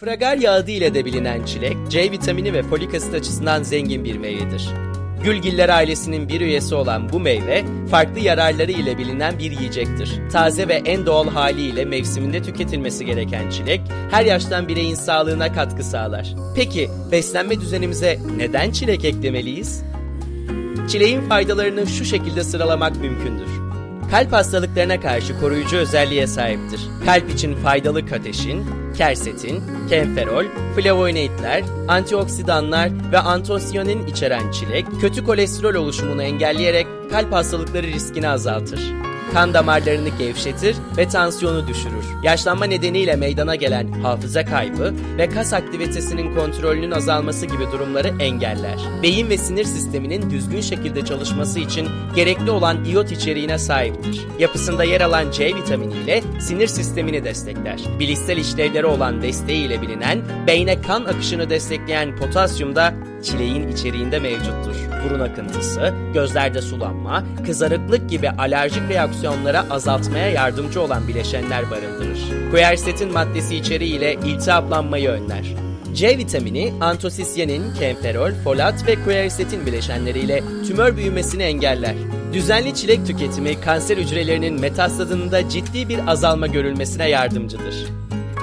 Fragarya adı ile de bilinen çilek, C vitamini ve folik asit açısından zengin bir meyvedir. Gülgiller ailesinin bir üyesi olan bu meyve, farklı yararları ile bilinen bir yiyecektir. Taze ve en doğal haliyle mevsiminde tüketilmesi gereken çilek, her yaştan bireyin sağlığına katkı sağlar. Peki, beslenme düzenimize neden çilek eklemeliyiz? Çileğin faydalarını şu şekilde sıralamak mümkündür. Kalp hastalıklarına karşı koruyucu özelliğe sahiptir. Kalp için faydalı kateşin, kersetin, kenferol, flavonoidler, antioksidanlar ve antosiyanin içeren çilek, kötü kolesterol oluşumunu engelleyerek kalp hastalıkları riskini azaltır kan damarlarını gevşetir ve tansiyonu düşürür. Yaşlanma nedeniyle meydana gelen hafıza kaybı ve kas aktivitesinin kontrolünün azalması gibi durumları engeller. Beyin ve sinir sisteminin düzgün şekilde çalışması için gerekli olan iot içeriğine sahiptir. Yapısında yer alan C vitamini ile sinir sistemini destekler. Bilişsel işlevleri olan desteğiyle bilinen, beyne kan akışını destekleyen potasyum da çileğin içeriğinde mevcuttur. Burun akıntısı, gözlerde sulanma, kızarıklık gibi alerjik reaksiyonlara azaltmaya yardımcı olan bileşenler barındırır. Quercetin maddesi içeriğiyle iltihaplanmayı önler. C vitamini, antosisyenin, kenferol, folat ve quercetin bileşenleriyle tümör büyümesini engeller. Düzenli çilek tüketimi kanser hücrelerinin metastazında ciddi bir azalma görülmesine yardımcıdır.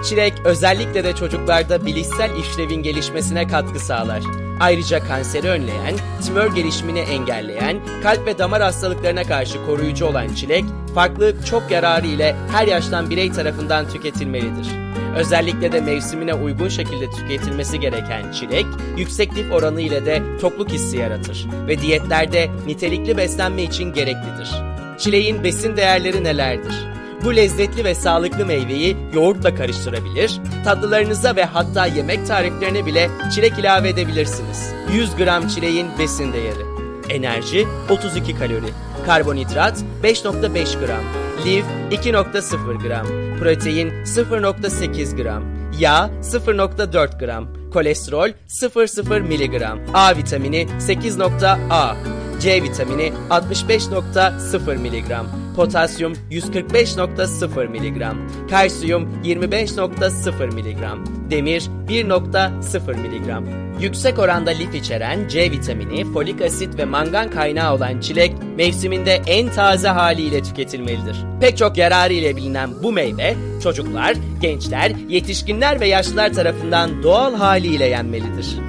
Çilek özellikle de çocuklarda bilişsel işlevin gelişmesine katkı sağlar. Ayrıca kanseri önleyen, tümör gelişimini engelleyen, kalp ve damar hastalıklarına karşı koruyucu olan çilek, farklı çok yararı ile her yaştan birey tarafından tüketilmelidir. Özellikle de mevsimine uygun şekilde tüketilmesi gereken çilek, yüksek lif oranı ile de tokluk hissi yaratır ve diyetlerde nitelikli beslenme için gereklidir. Çileğin besin değerleri nelerdir? Bu lezzetli ve sağlıklı meyveyi yoğurtla karıştırabilir, tatlılarınıza ve hatta yemek tariflerine bile çilek ilave edebilirsiniz. 100 gram çileğin besin değeri. Enerji 32 kalori, karbonhidrat 5.5 gram, lif 2.0 gram, protein 0.8 gram, yağ 0.4 gram, kolesterol 0.0 miligram, A vitamini 8.A, C vitamini 65.0 miligram, potasyum 145.0 mg, kalsiyum 25.0 mg, demir 1.0 mg. Yüksek oranda lif içeren C vitamini, folik asit ve mangan kaynağı olan çilek mevsiminde en taze haliyle tüketilmelidir. Pek çok yararı ile bilinen bu meyve çocuklar, gençler, yetişkinler ve yaşlılar tarafından doğal haliyle yenmelidir.